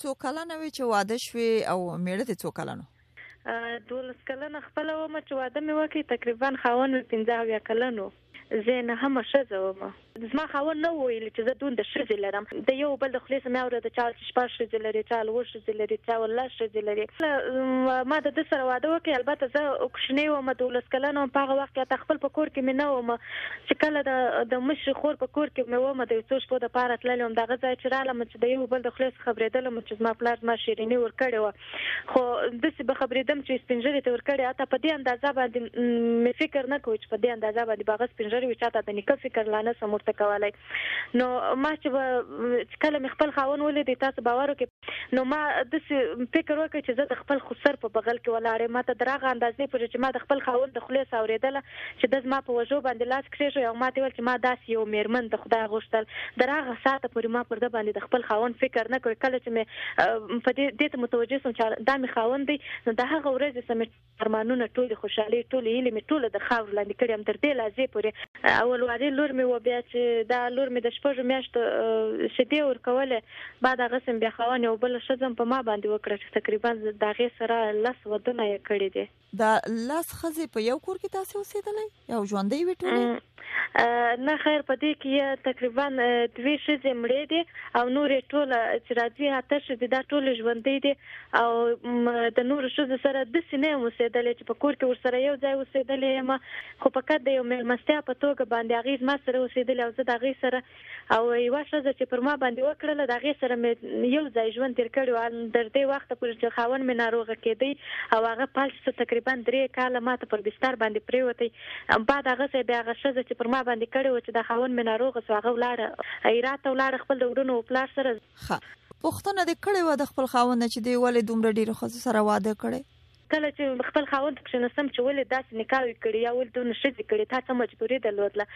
څو کلنه وې چې واده شوې او میړه دې څو کلن و؟ دولس کلنه خپله وم چې واده مې وکړ، تقریبا خاوند مې پنځه اویا کلن و، زه یې نهمه ښځه وم. زما خاوند نه و ویلي چې زه دومره ښځې لرم، د یو بل د خولې څخه مې اورېده چا ویل چې شپږ ښځې لرې، چا ویل اووه ښځې لرې، چا ویل لس ښځې لرې. کله ما د ده سره واده وکړ، البته زه کوچنۍ وم، دولس کلنه وم، په هغه وخت کې حتی خپل په کور کې مې نه وم، چې کله د د مشر خور په کور کې مې ومه د یو څو شپو د پاره تللې وم دغه ځای چې رالم چې د یو بل د خولې څخه بریدلم چې زما پلار زما شیرینی ور کړې و خو د څه به خبرېدم چې سپینجری ته ور کړې اته په دې اندازه باندې مې فکر نه کوي چې په دې اندازه باندې باغ سپینجری وي چاته د نیکه فکر لانه سمورته کولای نو ما چې کله مې خپل خاون ولې د تاسو باور کې نو ما داسې فکر وکړ چې زه د خپل خسر په بغل کې ولاړ یم، ماته تر هغه اندازې پورې چې ما د خپل خاوند د خولې څه اورېدله چې ده زما په وږو باندې لاس کښېښوی او ماته یې ویل چې ما داسې یو مېرمن د خدای غوښتل. در هغه ساعته پورې ما پر ده باندې د خپل خاوند فکر نه کړ، کله چې مې په دې دې ته متوجه شوم چې دا مې خاوند دی نو د هغه ورځې څخه مې ارمانونه ټولې خوشالۍ ټولې هیلې مې ټوله د خاورو لاندې کړې هم تر دې لحظې پورې. اول وارې لور مې وه بیا چې دا لور مې د شپږو میاشتو شیدې ورکولې بعد هغسې مې بیا خاوند یوه بله ښځه هم په ما باندې وکړه چې تقریبا د هغې سره لس ودونه یې کړي دي. دا لس ښځې په یو کور کې تاسې اوسیدلئ؟ یو ژوندۍ وي ټول نه خیر په دې کې تقریبا دوی شزې مړې دي او نورې ټول چې راځي هته شزې دا ټول ژوندې دي او د نور شزې سره د سینې اوسېدلې چې په کور کې ورسره یو ځای اوسېدلې ما خو فقط د یو ملمستیا په توګه باندې اغیز ما سره اوسېدلې او زه د اغیز سره او یوه ښځه چې پر ما باندې وکړله، د هغې سره مې یو ځای ژوند تېر کړی و، ان تر دې وخته پورې چې خاوند مې ناروغه کېدی او هغه فلج شو، تقریباً درې کاله ما ته پر بستر باندې پرېوتی، بعد هغه ځای بیا هغه ښځه چې پر ما باندې کړې وه چې دا خاوند مې ناروغه شو، هغه ولاړه هرات ته ولاړه خپل د وروڼو و پلار سره. ښه پوښتنه دې کړې وه د خپل خاوند نه چې دې ولې دومره ډېرو ښځو سره واده کړی؟ کله چې خپل خاوند ته کښېنستم چې ولې داسې نکاوې کړې یا ولې دونه ښځې کړې تا څه مجبوري درلودله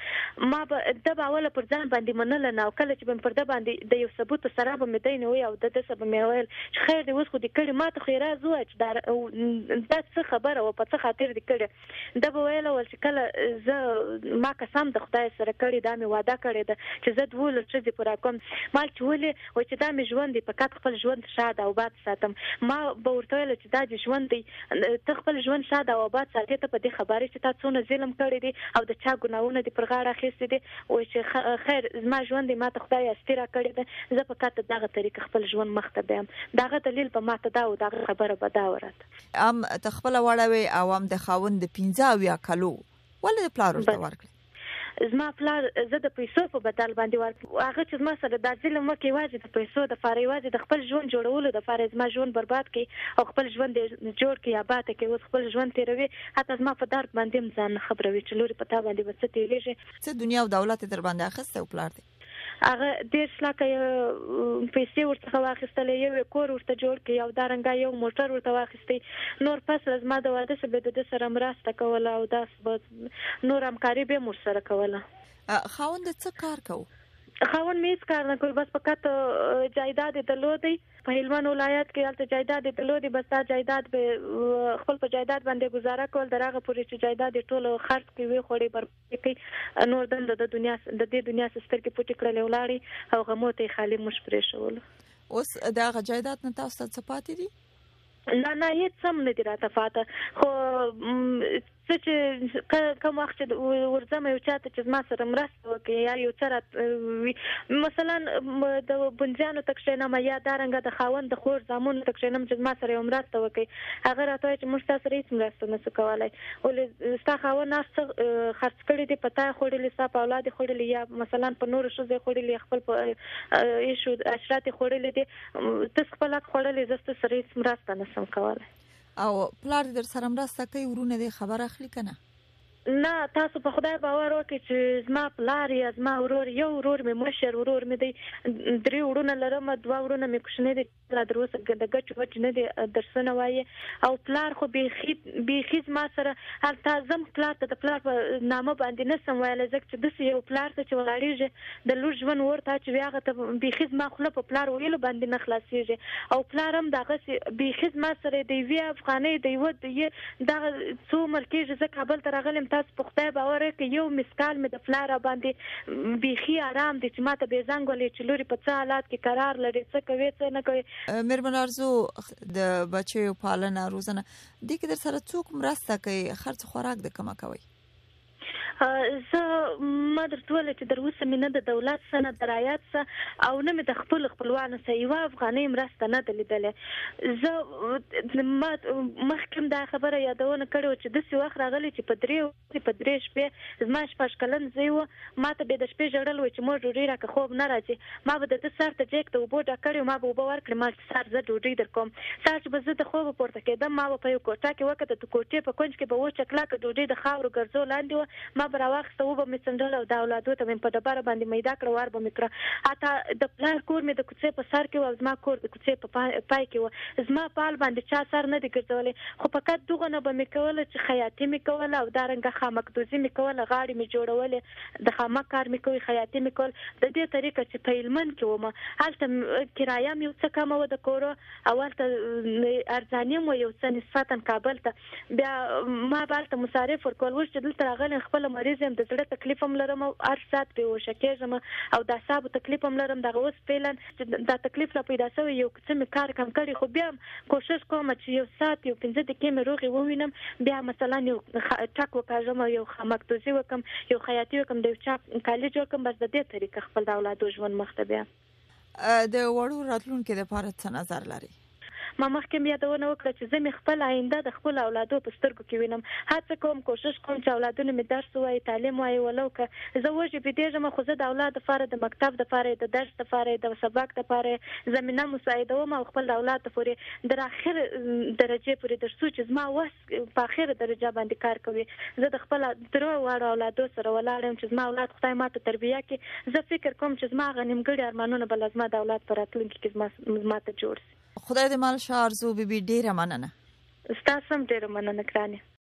ما به ده به اوله پر ځان باندې منله نه او کله چې به مې پر ده باندې د یو ثبوت سره به مې دی نیوی او د ده څه به مې ویل چې خیر دې اوس خو دې کړې ما ته خو یې راز ووایه چې دا دا څه خبره وه په څه خاطر دې کړې ده به ویل ول چې کله زه ما قسم د خدای سره کړی دا مې وعده کړې ده چې زه دوه لور ښځې پر کوم مال چې ولې و چې دا مې ژوند دی فقط خپل ژوند شاد او باد ساتم ما به ورته ویل چې دا دې ژوند دی ته خپل ژوند شاد او باد ساتې ته په دې خبرې چې تا څونه ظلم کړی دی او د چا ګناونه دې پر غاړه اخیستې دي و چې خیر زما ژوند دی ما ته خدای استی را کړی ده زه فقط دغه طریقه خپل ژوند مخته بیم دغه دلیل به ما ته دا او دغه خبره به دا ورات هم ته خپل وړوي او هم د خاوند د 15 او یا کلو ولې د پلار ورته ورکړي زما پلار زه د پیسو په بدل باندې ورکړ هغه چې زما سره د ظلم وکړي واځي د پیسو د فارې واځي د خپل ژوند جوړولو د فارې زما ژوند برباد کړي او خپل ژوند جوړ کړي آباد کړي اوس خپل ژوند تیروي حتی زما په درد باندې ځان خبروي چې لوري په تا باندې وڅ تیریږي څه دنیا او دولت تر باندې اخسته او پلار دی هغه دېرش لاکه یې پیسې ورڅخه واخیستلې، یو یې کور ورته جوړ کړ او دارنګه یو موټر ورته واخیست. نور پس له زما د واده څخه به د ده سره مرسته کوله او داسې به نور همکاري به هم ورسره کوله. خاوند دې څه کار کاوه؟ خاوند مې هیڅ کار نه کاوه، بس فقط جایداد یې درلود، په هلمند ولایت کې هلته جایداد یې درلود، بس دا جایداد به خپل په جایداد باندې ګوزاره کول، تر هغه پورې چې جایداد یې ټول خرڅ کړ، ویې خوړ، برباد کړي، نور دنده د دنیا د دې دنیا څخه سترګې پټې کړلې ولاړې او غمو ته یې خالي موږ پرېښولو. اوس د هغه جایداد نه تاسو ته څه پاتې دي؟ نه نه هیڅ هم نه دي راته پاته خو څه چې کوم وخت چې ورځم یو چاته چې زما سره مرسته وکړي یا یو څه راته مثلا د بنځیانو ته کښېنم یا دا رنګه د خاوند د خور زامنو ته کښېنم چې زما سره یو مرسته وکړي هغه راته وایي چې موږ تاسو سره هیڅ مرسته نشو کولای ولې ستا خاوه ناس څه خرڅ کړي دي پتا خوړلې ستا په اولاد خوړلې یا مثلا په نور شو زه خوړلې خپل په ایشو اشرات خوړلې دي ته خپل خوړلې زسته سره هیڅ مرسته نسم کوله او پلار در سره مرسته کوي ورونه دې خبر اخلي کنه نه تاسو په خدای باور وکړئ چې زما پلار یا زما ورور یو ورور مې مشر ورور مې دی درې وړونه لرم دوه وړونه مې کوچنی دي لا تر اوسه د ګچ وچ نه دی درسونه وایي او پلار خو بیخي بیخي زما سره هر تازم پلار ته د پلار په نامه باندې نه سم ویلی ځکه چې داسې یو پلار ته چې ولاړېږي د لور ژوند ور ته اچوي هغه ته بیخي زما خوله په پلار ویلو باندې نه خلاصېږي او پلار هم دغسې بیخي زما سره د یوې افغانۍ د یوه دغه څو عمر کیږي زه کابل ته راغلیم تاسو په خدای باور که یو مسکال مې د فلا را باندې بیخي آرام دي چې ماته به زنګ ولې چې لوري په څه حالات کې قرار لري څه کوي څه نه کوي مېرمن ارزو د بچیو پالنه روزنه دې کې در سره څوک مرسته کوي خرڅ خوراک د کومه کوي زه ما درته ویل چې در اوسه مې نه د دولت څه نه د رایت څه او نه مې د خپل خپلوانو څه یوه افغانۍ مرسته نه ده لیدلې زه ما مخکې دا خبره یادونه کړې وه چې داسې وخت راغلی چې په درې ورځې په درې شپې زما شپږ کلن زوی و ما ته به د شپې ژړل وای چې مور ډوډۍ راکه خوب نه راځي ما به د ده سر ته جیک د اوبو ډک کړی ما به اوبه ورکړې ما سر زه ډوډۍ در کوم. سهار چې به زه د خوبه پورته کېدم، ما به په یوه کوټه کې وکتل، د کوټې په کونج کې به وچه کلکه ډوډۍ د خاورو ګرځو لاندې وه، ما به راواخیسته، وبه مې څنډله او دا اولادو ته به مې په ډبره باندې میده کړه، وار به مې کړه. حتی د پلار کور مې د کوڅې په سر کې و او زما کور د کوڅې په پای کې و. زما په حال باندې چا سر نه دی ګرځولی، خو فقط دوغونه به مې کول چې خیاطي مې کوله او دا رنګه خامکدوزي مې کوله، غاړې مې جوړولې، د خامک کار مې کوی خیاطی مې کول د دې طریقه چې په هلمند کې وم هلته کرایه مې یو څه کمه و د کورو او هلته ارزانیم و یو څه نسبتا کابل ته بیا ما به هلته مصارف ورکول اوس چې دلته راغلم خپل مریض یم د زړه تکلیف هم لرم او هر ساعت بې هوشه کېږم او د اعصابو تکلیف هم لرم دغه اوس فعلا چې دا تکلیف را پیدا شوی یو څه مې کار کم کړي خو بیا هم کوشش کوم چې یو ساعت یو پنځه دقیقې مې روغې ووینم بیا مثلا یو ټک وکاږم او یو خامکدوزي وکم یو خیاطي وکم د یو چا کالي جوړ کم بس د دې طریقه خپل د اولادو ژوند مخته بیا د وړو راتلونکي لپاره څه نظر لري ما مخکې یادونه وکړه چې زه مې خپل آینده د خپل اولادو په سترګو کې وینم هڅه کوم کوشش کوم چې اولادونه مې درس وایي تعلیم وایي ولو که زه وږي بېدېږم خو زه د اولاد لپاره د مکتب لپاره د درس لپاره د سبق لپاره زمينه مساعدوم او خپل اولاد ته پورې در اخر درجه پورې در سوچ زما وس په اخر درجه باندې کار کوي زه د خپل درو واړو اولادو سره ولاړم چې زما اولاد خدای ماته تربیه کړي زه فکر کوم چې زما غنیمګړي ارمانونه بل زما د اولاد پر راتلونکي کې زما ماته جوړ شي خدای دې مل شه ارزو بي بي ډېره مننه. ستاسو هم ډېره مننه ګرانې.